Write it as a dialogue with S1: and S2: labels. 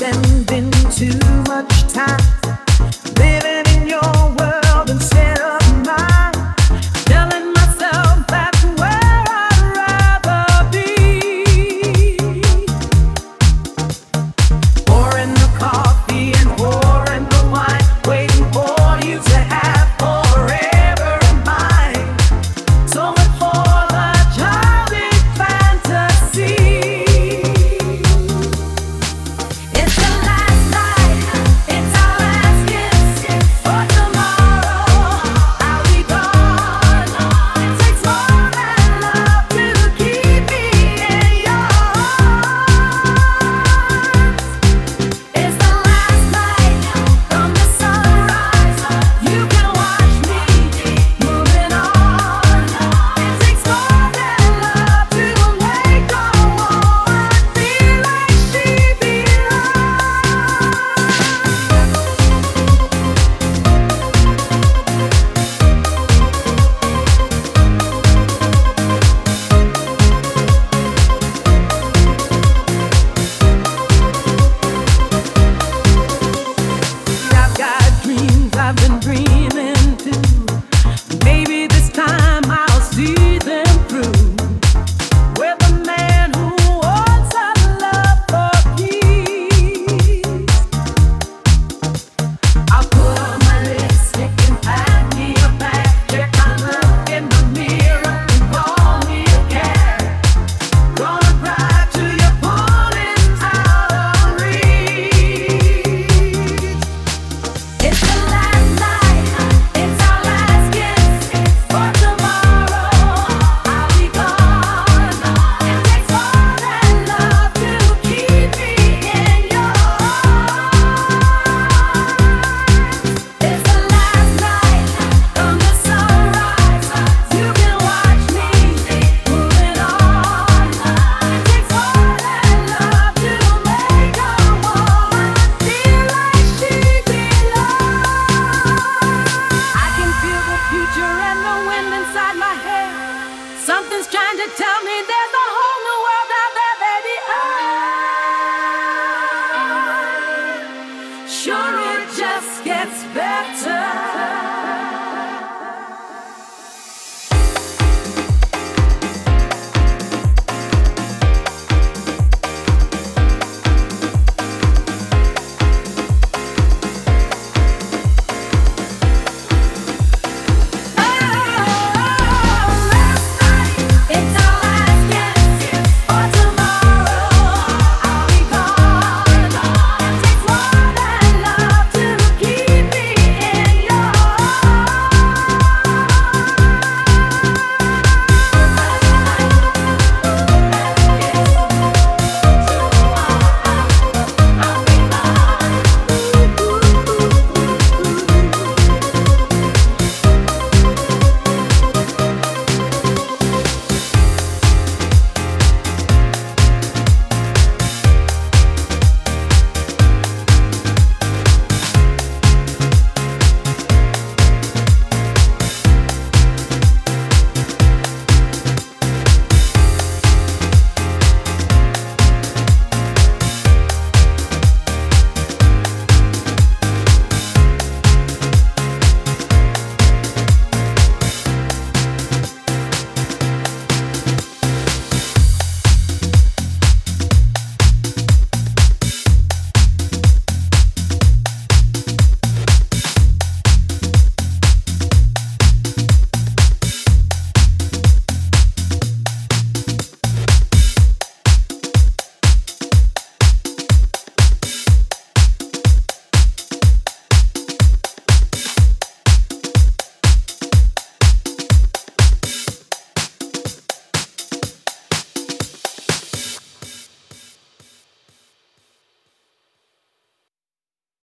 S1: spending too much time trying to tell me there's